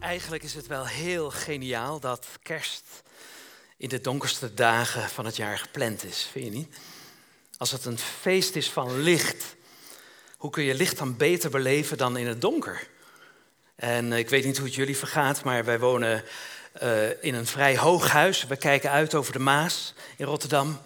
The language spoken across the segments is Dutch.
Eigenlijk is het wel heel geniaal dat kerst in de donkerste dagen van het jaar gepland is, vind je niet? Als het een feest is van licht, hoe kun je licht dan beter beleven dan in het donker? En ik weet niet hoe het jullie vergaat, maar wij wonen uh, in een vrij hoog huis. We kijken uit over de Maas in Rotterdam.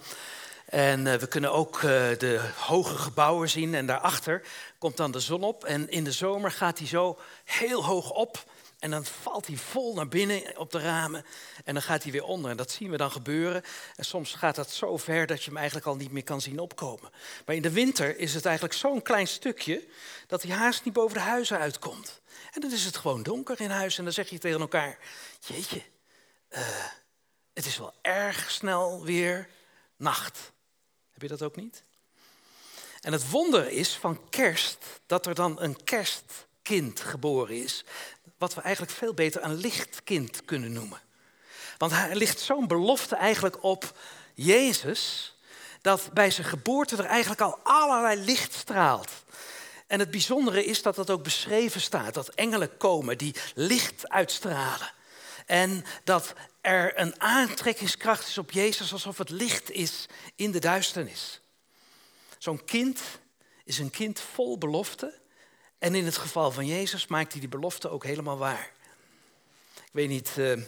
En uh, we kunnen ook de hoge gebouwen zien. En daarachter komt dan de zon op. En in de zomer gaat hij zo heel hoog op. En dan valt hij vol naar binnen op de ramen. En dan gaat hij weer onder. En dat zien we dan gebeuren. En soms gaat dat zo ver dat je hem eigenlijk al niet meer kan zien opkomen. Maar in de winter is het eigenlijk zo'n klein stukje dat hij haast niet boven de huizen uitkomt. En dan is het gewoon donker in huis. En dan zeg je tegen elkaar: Jeetje, uh, het is wel erg snel weer nacht. Heb je dat ook niet? En het wonder is van kerst dat er dan een kerstkind geboren is wat we eigenlijk veel beter een lichtkind kunnen noemen. Want er ligt zo'n belofte eigenlijk op Jezus, dat bij zijn geboorte er eigenlijk al allerlei licht straalt. En het bijzondere is dat dat ook beschreven staat, dat engelen komen die licht uitstralen. En dat er een aantrekkingskracht is op Jezus alsof het licht is in de duisternis. Zo'n kind is een kind vol belofte en in het geval van Jezus maakt hij die belofte ook helemaal waar. Ik weet niet uh, hoe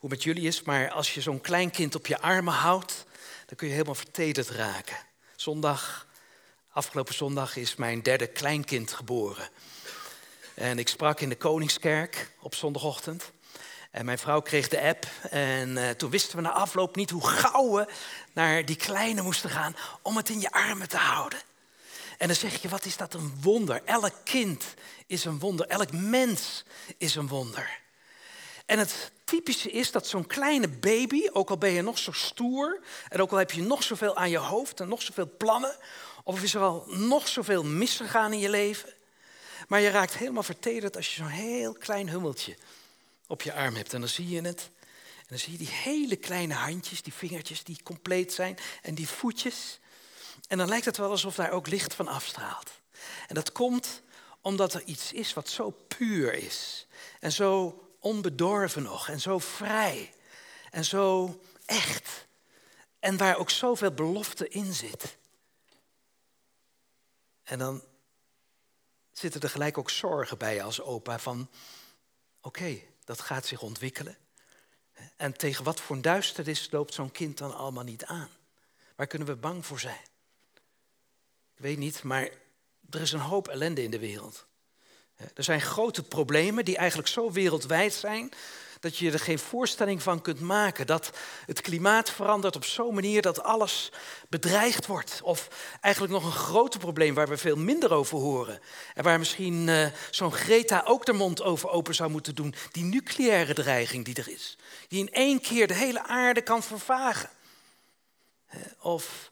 het met jullie is, maar als je zo'n klein kind op je armen houdt, dan kun je helemaal vertederd raken. Zondag, afgelopen zondag, is mijn derde kleinkind geboren. En ik sprak in de Koningskerk op zondagochtend. En mijn vrouw kreeg de app en uh, toen wisten we na afloop niet hoe gauw we naar die kleine moesten gaan om het in je armen te houden. En dan zeg je, wat is dat een wonder? Elk kind is een wonder, elk mens is een wonder. En het typische is dat zo'n kleine baby, ook al ben je nog zo stoer en ook al heb je nog zoveel aan je hoofd en nog zoveel plannen, of is er al nog zoveel misgegaan in je leven, maar je raakt helemaal vertederd als je zo'n heel klein hummeltje op je arm hebt. En dan zie je het. En dan zie je die hele kleine handjes, die vingertjes die compleet zijn en die voetjes. En dan lijkt het wel alsof daar ook licht van afstraalt. En dat komt omdat er iets is wat zo puur is. En zo onbedorven nog. En zo vrij. En zo echt. En waar ook zoveel belofte in zit. En dan zitten er gelijk ook zorgen bij als opa van... Oké, dat gaat zich ontwikkelen. En tegen wat voor duisternis loopt zo'n kind dan allemaal niet aan? Waar kunnen we bang voor zijn? Ik weet niet, maar er is een hoop ellende in de wereld. Er zijn grote problemen die eigenlijk zo wereldwijd zijn dat je er geen voorstelling van kunt maken. Dat het klimaat verandert op zo'n manier dat alles bedreigd wordt. Of eigenlijk nog een groter probleem waar we veel minder over horen. En waar misschien uh, zo'n Greta ook de mond over open zou moeten doen. Die nucleaire dreiging die er is. Die in één keer de hele aarde kan vervagen. Of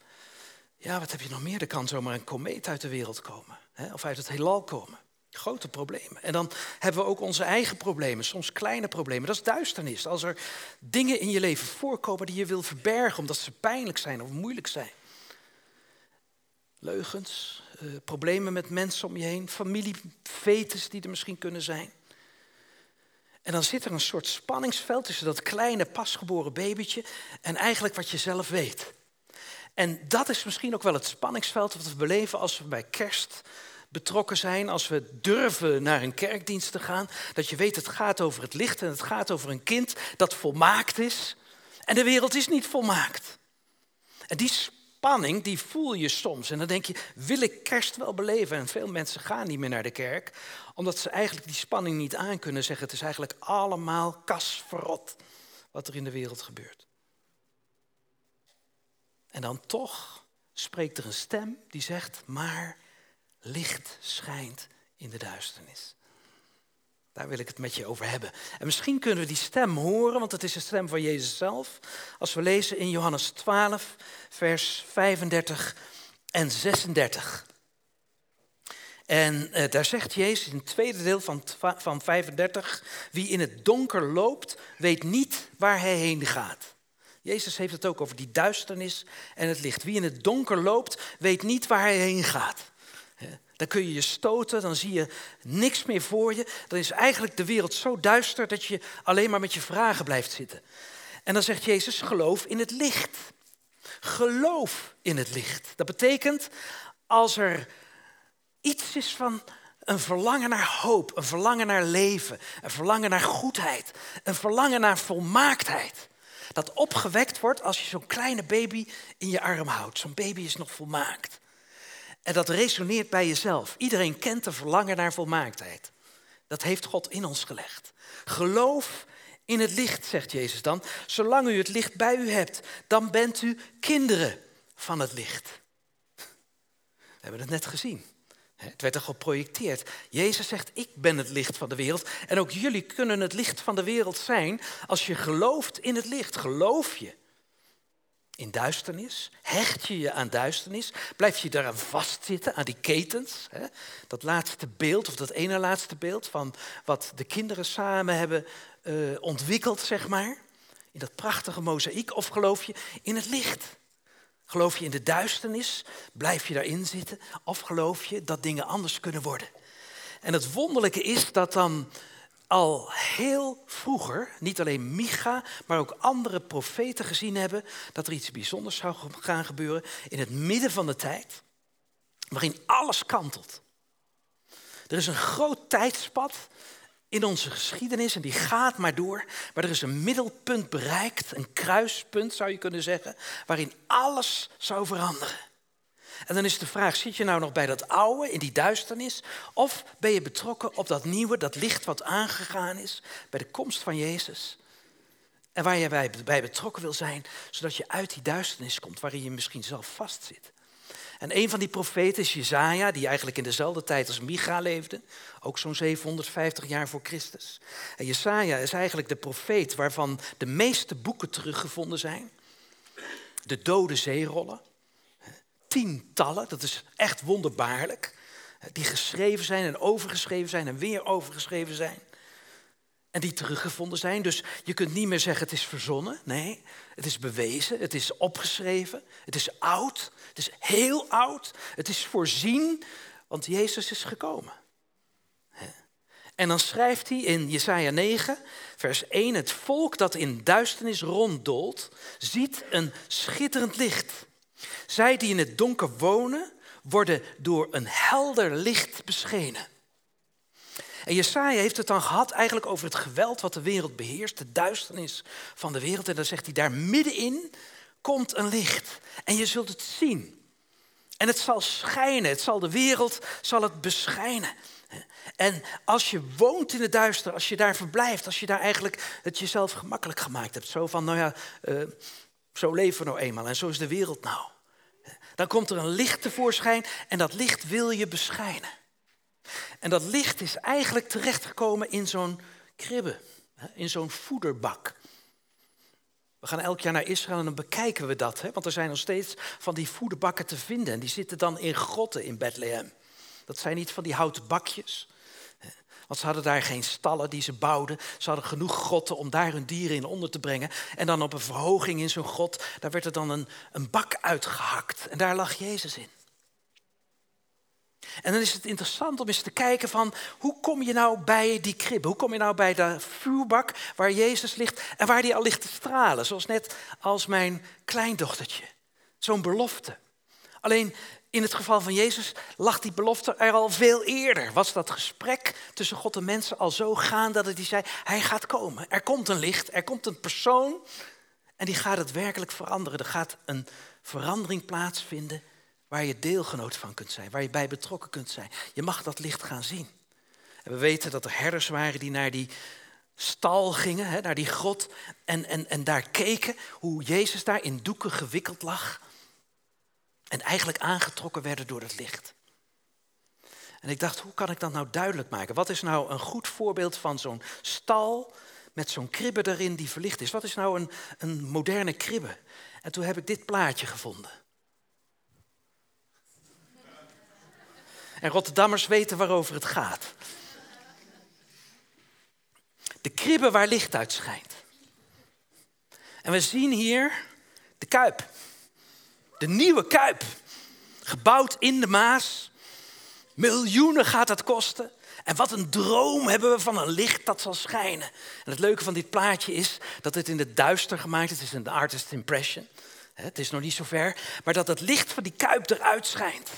ja, wat heb je nog meer? Er kan zomaar een komeet uit de wereld komen. Hè? Of uit het heelal komen. Grote problemen. En dan hebben we ook onze eigen problemen, soms kleine problemen. Dat is duisternis. Als er dingen in je leven voorkomen die je wil verbergen omdat ze pijnlijk zijn of moeilijk zijn. Leugens, eh, problemen met mensen om je heen, familiefetes die er misschien kunnen zijn. En dan zit er een soort spanningsveld tussen dat kleine pasgeboren babytje en eigenlijk wat je zelf weet. En dat is misschien ook wel het spanningsveld wat we beleven als we bij kerst betrokken zijn, als we durven naar een kerkdienst te gaan. Dat je weet, het gaat over het licht en het gaat over een kind dat volmaakt is. En de wereld is niet volmaakt. En die spanning, die voel je soms. En dan denk je, wil ik kerst wel beleven? En veel mensen gaan niet meer naar de kerk, omdat ze eigenlijk die spanning niet aan kunnen zeggen. Het is eigenlijk allemaal kasverrot wat er in de wereld gebeurt. En dan toch spreekt er een stem die zegt, maar licht schijnt in de duisternis. Daar wil ik het met je over hebben. En misschien kunnen we die stem horen, want het is de stem van Jezus zelf. Als we lezen in Johannes 12, vers 35 en 36. En eh, daar zegt Jezus in het tweede deel van, van 35, wie in het donker loopt, weet niet waar hij heen gaat. Jezus heeft het ook over die duisternis en het licht. Wie in het donker loopt, weet niet waar hij heen gaat. Dan kun je je stoten, dan zie je niks meer voor je. Dan is eigenlijk de wereld zo duister dat je alleen maar met je vragen blijft zitten. En dan zegt Jezus, geloof in het licht. Geloof in het licht. Dat betekent, als er iets is van een verlangen naar hoop, een verlangen naar leven, een verlangen naar goedheid, een verlangen naar volmaaktheid. Dat opgewekt wordt als je zo'n kleine baby in je arm houdt. Zo'n baby is nog volmaakt. En dat resoneert bij jezelf. Iedereen kent de verlangen naar volmaaktheid. Dat heeft God in ons gelegd. Geloof in het licht, zegt Jezus dan. Zolang u het licht bij u hebt, dan bent u kinderen van het licht. We hebben het net gezien. Het werd er geprojecteerd. Jezus zegt, ik ben het licht van de wereld. En ook jullie kunnen het licht van de wereld zijn als je gelooft in het licht. Geloof je in duisternis? Hecht je je aan duisternis? Blijf je daaraan vastzitten, aan die ketens? Dat laatste beeld, of dat ene laatste beeld van wat de kinderen samen hebben uh, ontwikkeld, zeg maar. In dat prachtige mozaïek. Of geloof je in het licht? Geloof je in de duisternis? Blijf je daarin zitten? Of geloof je dat dingen anders kunnen worden? En het wonderlijke is dat dan al heel vroeger, niet alleen Micha, maar ook andere profeten gezien hebben dat er iets bijzonders zou gaan gebeuren in het midden van de tijd, waarin alles kantelt. Er is een groot tijdspad in onze geschiedenis en die gaat maar door. Maar er is een middelpunt bereikt, een kruispunt zou je kunnen zeggen, waarin alles zou veranderen. En dan is de vraag, zit je nou nog bij dat oude, in die duisternis? Of ben je betrokken op dat nieuwe, dat licht wat aangegaan is bij de komst van Jezus? En waar je bij betrokken wil zijn, zodat je uit die duisternis komt waarin je misschien zelf vastzit. En een van die profeten is Jezaja, die eigenlijk in dezelfde tijd als Micha leefde, ook zo'n 750 jaar voor Christus. En Jezaja is eigenlijk de profeet waarvan de meeste boeken teruggevonden zijn. De dode zeerollen, tientallen, dat is echt wonderbaarlijk, die geschreven zijn en overgeschreven zijn en weer overgeschreven zijn. En die teruggevonden zijn. Dus je kunt niet meer zeggen het is verzonnen. Nee, het is bewezen, het is opgeschreven, het is oud, het is heel oud, het is voorzien, want Jezus is gekomen. En dan schrijft hij in Jesaja 9, vers 1, het volk dat in duisternis ronddolt, ziet een schitterend licht. Zij die in het donker wonen, worden door een helder licht beschenen. En Jesaja heeft het dan gehad eigenlijk over het geweld wat de wereld beheerst, de duisternis van de wereld. En dan zegt hij, daar middenin komt een licht. En je zult het zien. En het zal schijnen, het zal de wereld zal het beschijnen. En als je woont in het duister, als je daar verblijft, als je daar eigenlijk het jezelf gemakkelijk gemaakt hebt. Zo van, nou ja, uh, zo leven we nou eenmaal en zo is de wereld nou. Dan komt er een licht tevoorschijn en dat licht wil je beschijnen. En dat licht is eigenlijk terechtgekomen in zo'n kribbe, in zo'n voederbak. We gaan elk jaar naar Israël en dan bekijken we dat. Hè? Want er zijn nog steeds van die voederbakken te vinden. En die zitten dan in grotten in Bethlehem. Dat zijn niet van die houten bakjes. Want ze hadden daar geen stallen die ze bouwden. Ze hadden genoeg grotten om daar hun dieren in onder te brengen. En dan op een verhoging in zo'n grot, daar werd er dan een, een bak uitgehakt. En daar lag Jezus in. En dan is het interessant om eens te kijken van hoe kom je nou bij die kribbe? Hoe kom je nou bij de vuurbak waar Jezus ligt en waar hij al ligt te stralen? Zoals net als mijn kleindochtertje. Zo'n belofte. Alleen in het geval van Jezus lag die belofte er al veel eerder. Was dat gesprek tussen God en mensen al zo gaande dat hij zei, hij gaat komen. Er komt een licht, er komt een persoon en die gaat het werkelijk veranderen. Er gaat een verandering plaatsvinden waar je deelgenoot van kunt zijn, waar je bij betrokken kunt zijn. Je mag dat licht gaan zien. En we weten dat er herders waren die naar die stal gingen, hè, naar die grot, en, en, en daar keken hoe Jezus daar in doeken gewikkeld lag. En eigenlijk aangetrokken werden door het licht. En ik dacht, hoe kan ik dat nou duidelijk maken? Wat is nou een goed voorbeeld van zo'n stal met zo'n kribbe erin die verlicht is? Wat is nou een, een moderne kribbe? En toen heb ik dit plaatje gevonden. En Rotterdammers weten waarover het gaat. De kribbe waar licht uit schijnt. En we zien hier de kuip. De nieuwe kuip. Gebouwd in de Maas. Miljoenen gaat het kosten. En wat een droom hebben we van een licht dat zal schijnen. En het leuke van dit plaatje is dat het in het duister gemaakt is. Het is een artist impression. Het is nog niet zo ver. Maar dat het licht van die kuip eruit schijnt.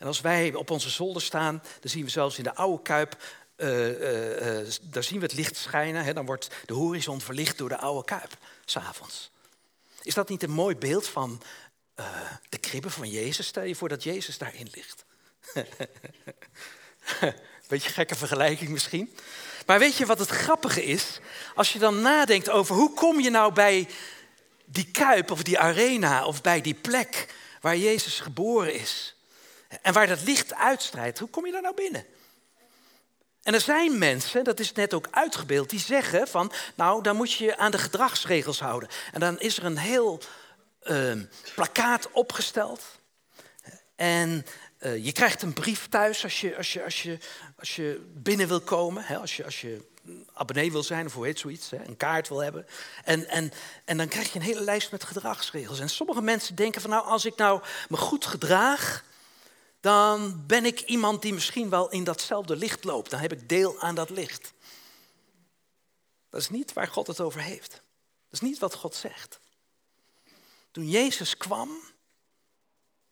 En als wij op onze zolder staan, dan zien we zelfs in de oude kuip uh, uh, uh, daar zien we het licht schijnen. Hè, dan wordt de horizon verlicht door de oude kuip, s'avonds. Is dat niet een mooi beeld van de kribben van Jezus? Stel je voor dat Jezus daarin ligt. Beetje gekke vergelijking misschien. Maar weet je wat het grappige is? Als je dan nadenkt over hoe kom je nou bij die kuip of die arena of bij die plek waar Jezus geboren is. En waar dat licht uitstrijdt, hoe kom je daar nou binnen? En er zijn mensen, dat is net ook uitgebeeld, die zeggen van, nou, dan moet je je aan de gedragsregels houden. En dan is er een heel uh, plakkaat opgesteld. En uh, je krijgt een brief thuis als je, als je, als je, als je binnen wil komen, hè, als, je, als je abonnee wil zijn of hoe heet zoiets, hè, een kaart wil hebben. En, en, en dan krijg je een hele lijst met gedragsregels. En sommige mensen denken van, nou, als ik nou me goed gedraag, dan ben ik iemand die misschien wel in datzelfde licht loopt. Dan heb ik deel aan dat licht. Dat is niet waar God het over heeft. Dat is niet wat God zegt. Toen Jezus kwam,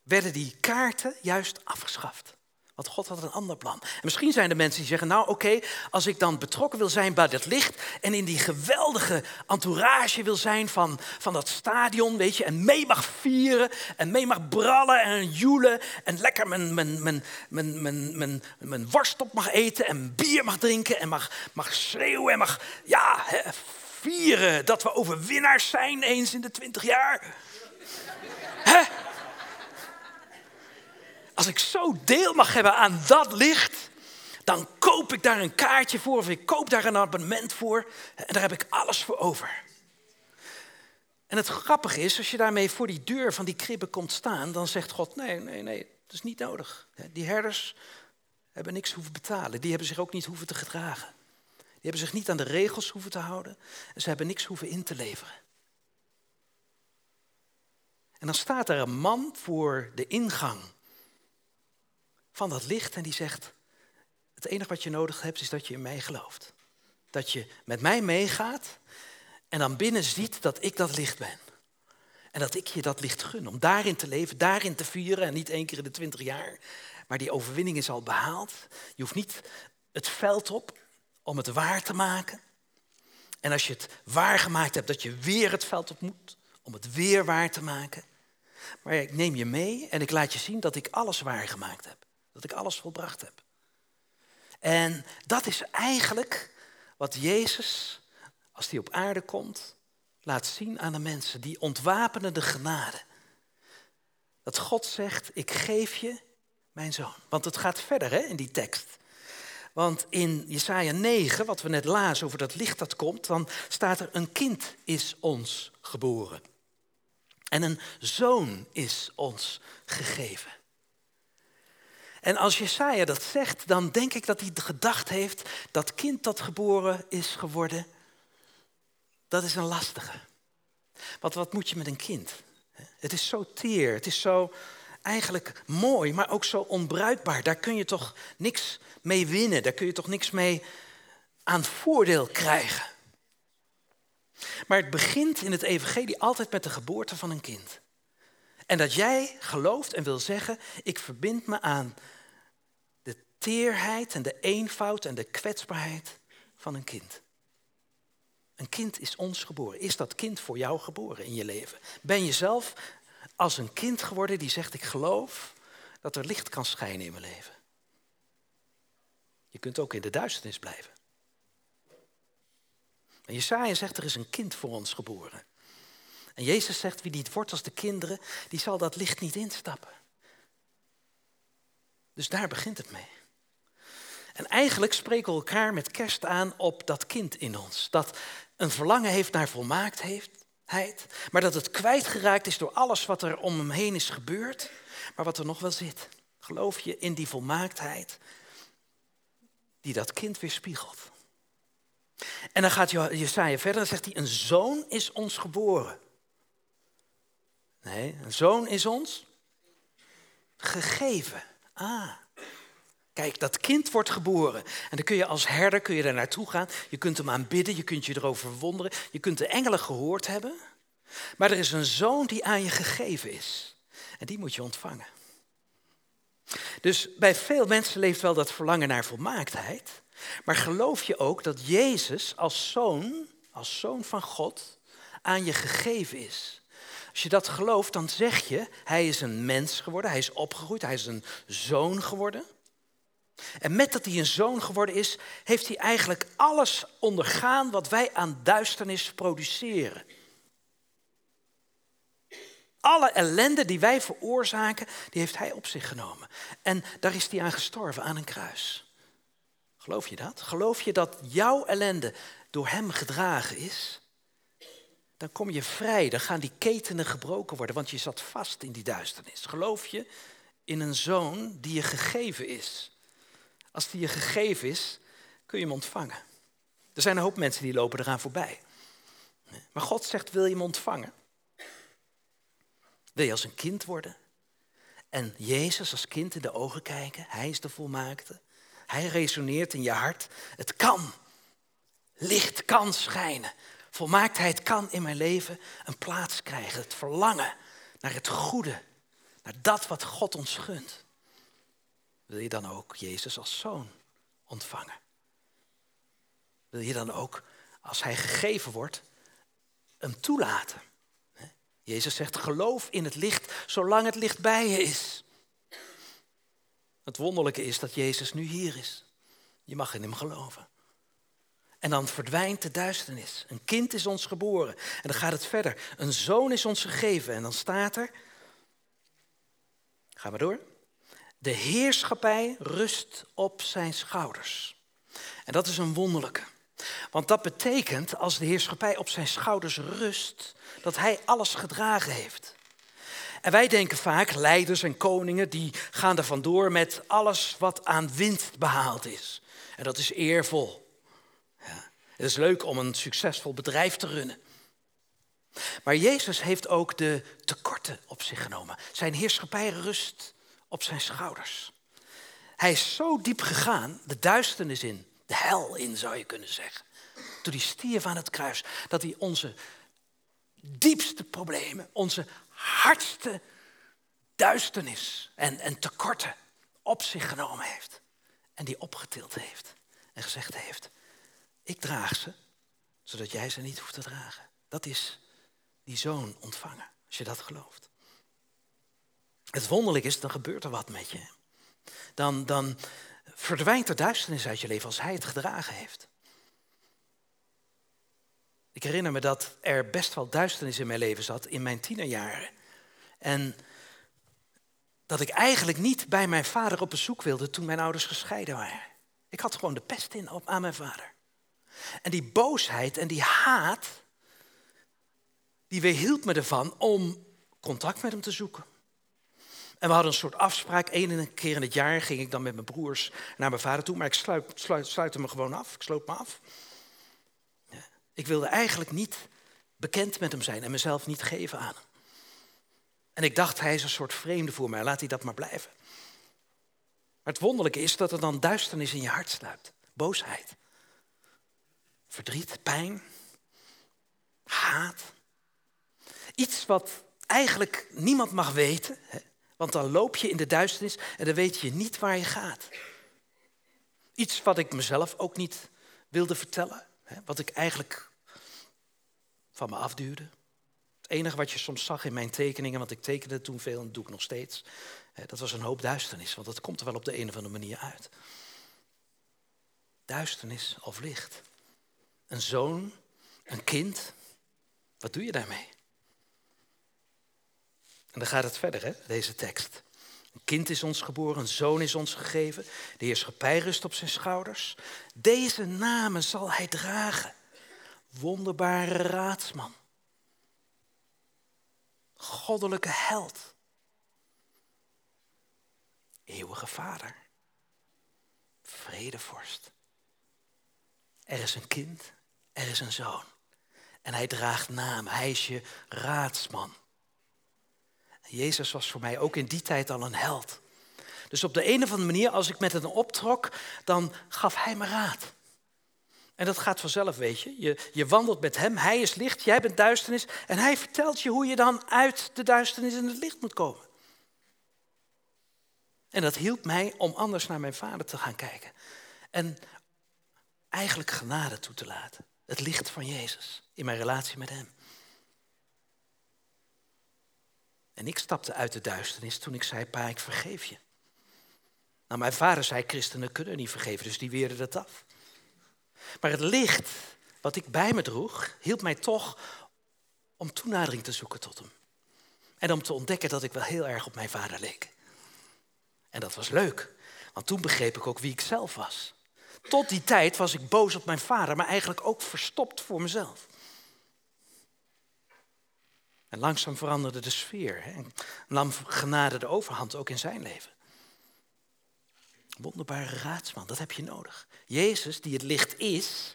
werden die kaarten juist afgeschaft. Want God had een ander plan. En misschien zijn er mensen die zeggen, nou oké, als ik dan betrokken wil zijn bij dat licht en in die geweldige entourage wil zijn van, van dat stadion, weet je, en mee mag vieren en mee mag brallen en joelen en lekker mijn, mijn, mijn, mijn, mijn, mijn, mijn worst op mag eten en bier mag drinken en mag, mag schreeuwen en mag, ja, vieren dat we overwinnaars zijn eens in de twintig jaar. Hè? Als ik zo deel mag hebben aan dat licht, dan koop ik daar een kaartje voor of ik koop daar een abonnement voor en daar heb ik alles voor over. En het grappige is, als je daarmee voor die deur van die kribben komt staan, dan zegt God, nee, nee, nee, dat is niet nodig. Die herders hebben niks hoeven betalen, die hebben zich ook niet hoeven te gedragen. Die hebben zich niet aan de regels hoeven te houden en ze hebben niks hoeven in te leveren. En dan staat er een man voor de ingang van dat licht en die zegt, het enige wat je nodig hebt is dat je in mij gelooft. Dat je met mij meegaat en dan binnen ziet dat ik dat licht ben. En dat ik je dat licht gun om daarin te leven, daarin te vieren en niet één keer in de twintig jaar. Maar die overwinning is al behaald. Je hoeft niet het veld op om het waar te maken. En als je het waar gemaakt hebt, dat je weer het veld op moet om het weer waar te maken. Maar ik neem je mee en ik laat je zien dat ik alles waar gemaakt heb. Dat ik alles volbracht heb. En dat is eigenlijk wat Jezus, als hij op aarde komt, laat zien aan de mensen. Die ontwapenende genade. Dat God zegt, ik geef je mijn zoon. Want het gaat verder hè, in die tekst. Want in Jesaja 9, wat we net lazen over dat licht dat komt, dan staat er een kind is ons geboren. En een zoon is ons gegeven. En als Jesaja dat zegt, dan denk ik dat hij gedacht heeft, dat kind dat geboren is geworden, dat is een lastige. Want wat moet je met een kind? Het is zo teer, het is zo eigenlijk mooi, maar ook zo onbruikbaar. Daar kun je toch niks mee winnen, daar kun je toch niks mee aan voordeel krijgen. Maar het begint in het evangelie altijd met de geboorte van een kind. En dat jij gelooft en wil zeggen, ik verbind me aan de teerheid en de eenvoud en de kwetsbaarheid van een kind. Een kind is ons geboren. Is dat kind voor jou geboren in je leven? Ben je zelf als een kind geworden die zegt, ik geloof dat er licht kan schijnen in mijn leven? Je kunt ook in de duisternis blijven. En Jesaja zegt, er is een kind voor ons geboren. En Jezus zegt, wie niet wordt als de kinderen, die zal dat licht niet instappen. Dus daar begint het mee. En eigenlijk spreken we elkaar met kerst aan op dat kind in ons. Dat een verlangen heeft naar volmaaktheid, maar dat het kwijtgeraakt is door alles wat er om hem heen is gebeurd, maar wat er nog wel zit. Geloof je in die volmaaktheid die dat kind weer spiegelt? En dan gaat Jesaja verder en zegt hij, een zoon is ons geboren. Nee, een zoon is ons gegeven. Ah, Kijk, dat kind wordt geboren. En dan kun je als herder kun je daar naartoe gaan. Je kunt hem aanbidden, je kunt je erover verwonderen. Je kunt de engelen gehoord hebben. Maar er is een zoon die aan je gegeven is. En die moet je ontvangen. Dus bij veel mensen leeft wel dat verlangen naar volmaaktheid. Maar geloof je ook dat Jezus als zoon, als zoon van God, aan je gegeven is? Als je dat gelooft, dan zeg je, hij is een mens geworden, hij is opgegroeid, hij is een zoon geworden. En met dat hij een zoon geworden is, heeft hij eigenlijk alles ondergaan wat wij aan duisternis produceren. Alle ellende die wij veroorzaken, die heeft hij op zich genomen. En daar is hij aan gestorven, aan een kruis. Geloof je dat? Geloof je dat jouw ellende door hem gedragen is? Dan kom je vrij, dan gaan die ketenen gebroken worden, want je zat vast in die duisternis. Geloof je in een zoon die je gegeven is? Als die je gegeven is, kun je hem ontvangen. Er zijn een hoop mensen die lopen eraan voorbij. Maar God zegt, wil je hem ontvangen? Wil je als een kind worden? En Jezus als kind in de ogen kijken? Hij is de volmaakte. Hij resoneert in je hart. Het kan. Licht kan schijnen. Volmaaktheid kan in mijn leven een plaats krijgen. Het verlangen naar het goede. Naar dat wat God ons gunt. Wil je dan ook Jezus als zoon ontvangen? Wil je dan ook, als hij gegeven wordt, hem toelaten? Jezus zegt, geloof in het licht zolang het licht bij je is. Het wonderlijke is dat Jezus nu hier is. Je mag in hem geloven. En dan verdwijnt de duisternis. Een kind is ons geboren. En dan gaat het verder. Een zoon is ons gegeven. En dan staat er. Gaan we door. De heerschappij rust op zijn schouders. En dat is een wonderlijke. Want dat betekent, als de heerschappij op zijn schouders rust, dat hij alles gedragen heeft. En wij denken vaak, leiders en koningen, die gaan er vandoor met alles wat aan winst behaald is. En dat is eervol. Het is leuk om een succesvol bedrijf te runnen. Maar Jezus heeft ook de tekorten op zich genomen. Zijn heerschappij rust op zijn schouders. Hij is zo diep gegaan, de duisternis in, de hel in zou je kunnen zeggen. Toen hij stierf aan het kruis, dat hij onze diepste problemen, onze hardste duisternis en, en tekorten op zich genomen heeft. En die opgetild heeft en gezegd heeft, ik draag ze, zodat jij ze niet hoeft te dragen. Dat is die zoon ontvangen, als je dat gelooft. Het wonderlijk is, dan gebeurt er wat met je. Dan, dan verdwijnt er duisternis uit je leven als hij het gedragen heeft. Ik herinner me dat er best wel duisternis in mijn leven zat in mijn tienerjaren. En dat ik eigenlijk niet bij mijn vader op bezoek wilde toen mijn ouders gescheiden waren. Ik had gewoon de pest in op, aan mijn vader. En die boosheid en die haat, die weerhield me ervan om contact met hem te zoeken. En we hadden een soort afspraak. Eén keer in het jaar ging ik dan met mijn broers naar mijn vader toe. Maar ik sluit, sluit, sluitte me gewoon af. Ik sloot me af. Ik wilde eigenlijk niet bekend met hem zijn en mezelf niet geven aan hem. En ik dacht, hij is een soort vreemde voor mij. Laat hij dat maar blijven. Maar het wonderlijke is dat er dan duisternis in je hart sluipt. Boosheid. Verdriet, pijn. Haat. Iets wat eigenlijk niemand mag weten. Want dan loop je in de duisternis en dan weet je niet waar je gaat. Iets wat ik mezelf ook niet wilde vertellen. Wat ik eigenlijk van me afduwde. Het enige wat je soms zag in mijn tekeningen, want ik tekende toen veel en doe ik nog steeds. Dat was een hoop duisternis, want dat komt er wel op de een of andere manier uit. Duisternis of licht. Een zoon, een kind. Wat doe je daarmee? En dan gaat het verder, hè, deze tekst. Een kind is ons geboren, een zoon is ons gegeven. De heerschappij rust op zijn schouders. Deze namen zal hij dragen. Wonderbare raadsman. Goddelijke held. Eeuwige vader. Vredevorst. Er is een kind, er is een zoon. En hij draagt namen. Hij is je raadsman. Jezus was voor mij ook in die tijd al een held. Dus op de een of andere manier, als ik met hem optrok, dan gaf hij me raad. En dat gaat vanzelf, weet je. je. Je wandelt met hem, hij is licht, jij bent duisternis. En hij vertelt je hoe je dan uit de duisternis in het licht moet komen. En dat hielp mij om anders naar mijn vader te gaan kijken. En eigenlijk genade toe te laten. Het licht van Jezus in mijn relatie met hem. En ik stapte uit de duisternis toen ik zei, pa, ik vergeef je. Nou, mijn vader zei, christenen kunnen niet vergeven, dus die weerden dat af. Maar het licht wat ik bij me droeg, hielp mij toch om toenadering te zoeken tot hem. En om te ontdekken dat ik wel heel erg op mijn vader leek. En dat was leuk, want toen begreep ik ook wie ik zelf was. Tot die tijd was ik boos op mijn vader, maar eigenlijk ook verstopt voor mezelf. En langzaam veranderde de sfeer hè, en nam genade de overhand ook in zijn leven. Wonderbare raadsman, dat heb je nodig. Jezus, die het licht is,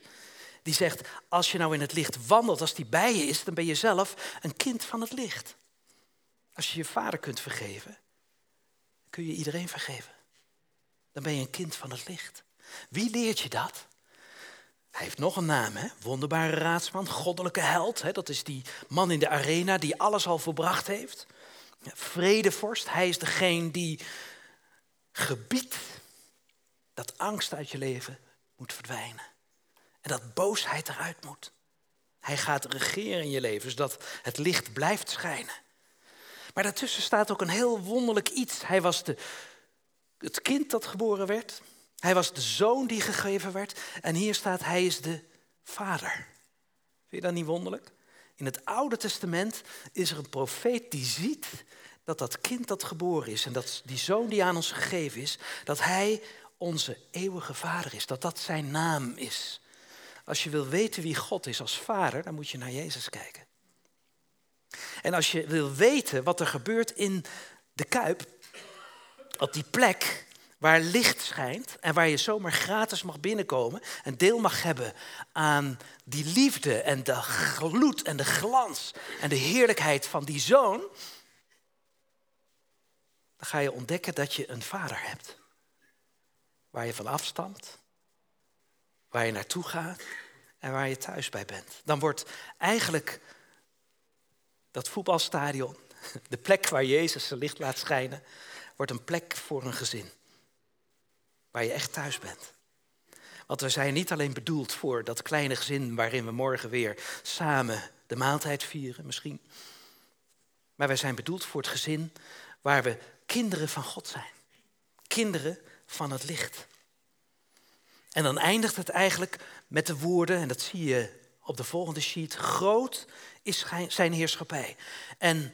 die zegt, als je nou in het licht wandelt, als die bij je is, dan ben je zelf een kind van het licht. Als je je vader kunt vergeven, kun je iedereen vergeven. Dan ben je een kind van het licht. Wie leert je dat? Hij heeft nog een naam, hè? wonderbare raadsman, goddelijke held. Hè? Dat is die man in de arena die alles al volbracht heeft. Vredevorst, hij is degene die gebiedt dat angst uit je leven moet verdwijnen. En dat boosheid eruit moet. Hij gaat regeren in je leven, zodat het licht blijft schijnen. Maar daartussen staat ook een heel wonderlijk iets. Hij was de, het kind dat geboren werd. Hij was de zoon die gegeven werd. En hier staat, hij is de vader. Vind je dat niet wonderlijk? In het Oude Testament is er een profeet die ziet dat dat kind dat geboren is en dat die zoon die aan ons gegeven is, dat hij onze eeuwige vader is, dat dat zijn naam is. Als je wil weten wie God is als vader, dan moet je naar Jezus kijken. En als je wil weten wat er gebeurt in de kuip, op die plek waar licht schijnt en waar je zomaar gratis mag binnenkomen en deel mag hebben aan die liefde en de gloed en de glans en de heerlijkheid van die zoon, dan ga je ontdekken dat je een vader hebt. Waar je van afstamt, waar je naartoe gaat en waar je thuis bij bent. Dan wordt eigenlijk dat voetbalstadion, de plek waar Jezus zijn licht laat schijnen, wordt een plek voor een gezin. Waar je echt thuis bent. Want we zijn niet alleen bedoeld voor dat kleine gezin waarin we morgen weer samen de maaltijd vieren, misschien. Maar wij zijn bedoeld voor het gezin waar we kinderen van God zijn. Kinderen van het licht. En dan eindigt het eigenlijk met de woorden, en dat zie je op de volgende sheet, groot is zijn heerschappij. En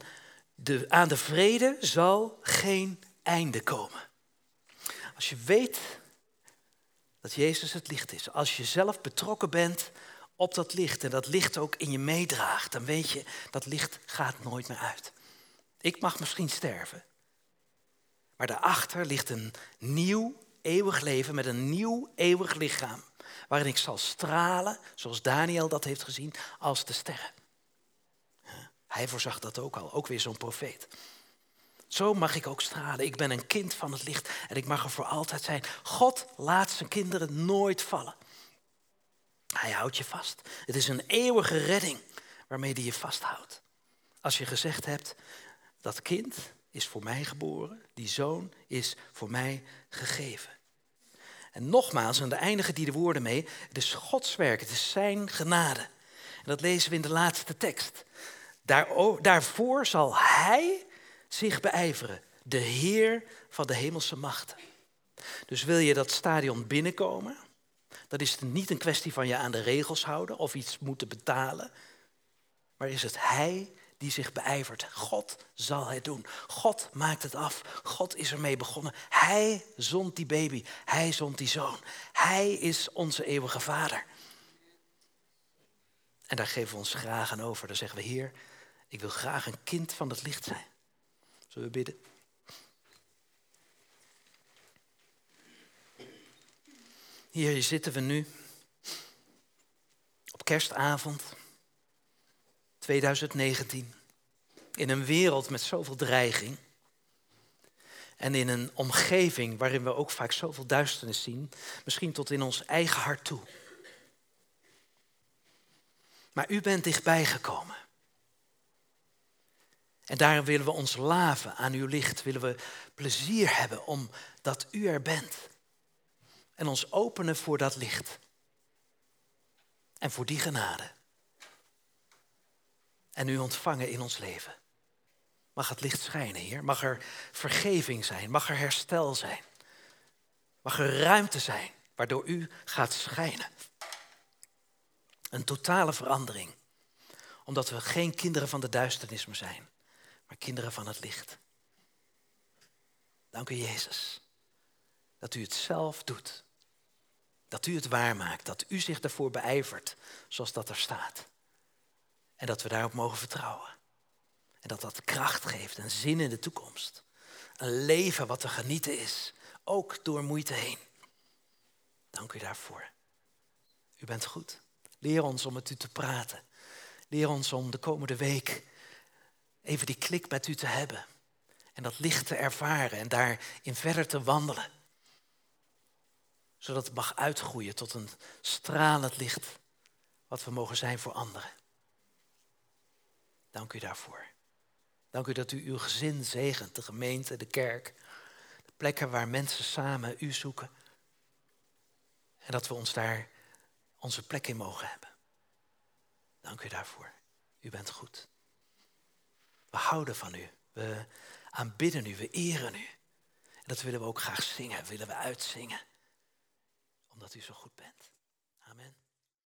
de, aan de vrede zal geen einde komen. Als je weet dat Jezus het licht is, als je zelf betrokken bent op dat licht en dat licht ook in je meedraagt, dan weet je dat licht gaat nooit meer uit. Ik mag misschien sterven, maar daarachter ligt een nieuw eeuwig leven met een nieuw eeuwig lichaam, waarin ik zal stralen, zoals Daniel dat heeft gezien, als de sterren. Hij voorzag dat ook al, ook weer zo'n profeet. Zo mag ik ook stralen. Ik ben een kind van het licht en ik mag er voor altijd zijn. God laat zijn kinderen nooit vallen. Hij houdt je vast. Het is een eeuwige redding waarmee hij je vasthoudt. Als je gezegd hebt, dat kind is voor mij geboren, die zoon is voor mij gegeven. En nogmaals, en daar eindigen die de woorden mee, het is Gods werk, het is zijn genade. En dat lezen we in de laatste tekst. Daar, daarvoor zal hij zich beijveren, de Heer van de hemelse machten. Dus wil je dat stadion binnenkomen, dan is het niet een kwestie van je aan de regels houden of iets moeten betalen, maar is het Hij die zich beijvert. God zal het doen. God maakt het af. God is ermee begonnen. Hij zond die baby. Hij zond die zoon. Hij is onze eeuwige vader. En daar geven we ons graag aan over. Dan zeggen we, Heer, ik wil graag een kind van het licht zijn. Zullen we bidden? Hier zitten we nu op kerstavond 2019 in een wereld met zoveel dreiging. En in een omgeving waarin we ook vaak zoveel duisternis zien, misschien tot in ons eigen hart toe. Maar u bent dichtbij gekomen. En daarom willen we ons laven aan uw licht, willen we plezier hebben omdat u er bent. En ons openen voor dat licht. En voor die genade. En u ontvangen in ons leven. Mag het licht schijnen, Heer. Mag er vergeving zijn. Mag er herstel zijn. Mag er ruimte zijn waardoor u gaat schijnen. Een totale verandering. Omdat we geen kinderen van de duisternis meer zijn, maar kinderen van het licht. Dank u, Jezus, dat u het zelf doet. Dat u het waarmaakt, dat u zich ervoor beijvert, zoals dat er staat. En dat we daarop mogen vertrouwen. En dat dat kracht geeft en zin in de toekomst. Een leven wat te genieten is, ook door moeite heen. Dank u daarvoor. U bent goed. Leer ons om met u te praten. Leer ons om de komende week even die klik met u te hebben. En dat licht te ervaren en daarin verder te wandelen. Zodat het mag uitgroeien tot een stralend licht wat we mogen zijn voor anderen. Dank u daarvoor. Dank u dat u uw gezin zegent, de gemeente, de kerk, de plekken waar mensen samen u zoeken. En dat we ons daar onze plek in mogen hebben. Dank u daarvoor. U bent goed. We houden van u. We aanbidden u. We eren u. En dat willen we ook graag zingen. Willen we uitzingen. Omdat u zo goed bent.